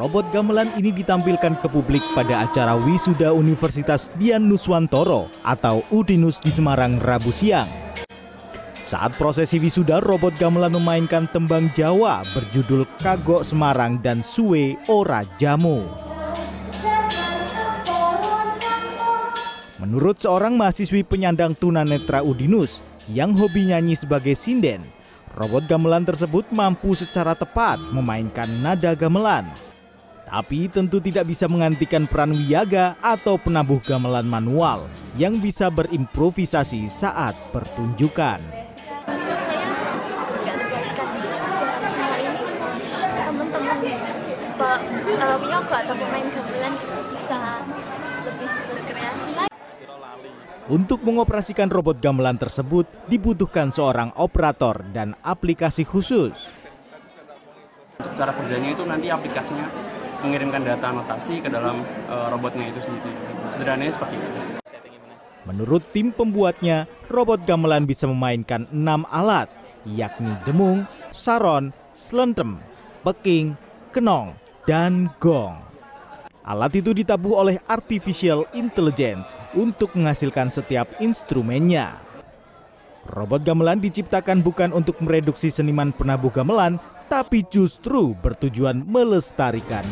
Robot gamelan ini ditampilkan ke publik pada acara wisuda Universitas Dian Nuswantoro atau UDINUS di Semarang Rabu siang. Saat prosesi wisuda, robot gamelan memainkan tembang Jawa berjudul Kagok Semarang dan Suwe Ora Jamu. Menurut seorang mahasiswi penyandang tunanetra Udinus yang hobi nyanyi sebagai sinden, robot gamelan tersebut mampu secara tepat memainkan nada gamelan. Tapi tentu tidak bisa menggantikan peran wiyaga atau penabuh gamelan manual yang bisa berimprovisasi saat pertunjukan. atau pemain gamelan itu bisa lebih berkreasi lagi. Untuk mengoperasikan robot gamelan tersebut dibutuhkan seorang operator dan aplikasi khusus. Untuk cara kerjanya itu nanti aplikasinya mengirimkan data anotasi ke dalam uh, robotnya itu sendiri. Sederhananya seperti itu. Menurut tim pembuatnya, robot gamelan bisa memainkan enam alat, yakni demung, saron, selentem, peking, kenong, dan gong. Alat itu ditabuh oleh artificial intelligence untuk menghasilkan setiap instrumennya. Robot gamelan diciptakan bukan untuk mereduksi seniman penabuh gamelan, tapi justru bertujuan melestarikan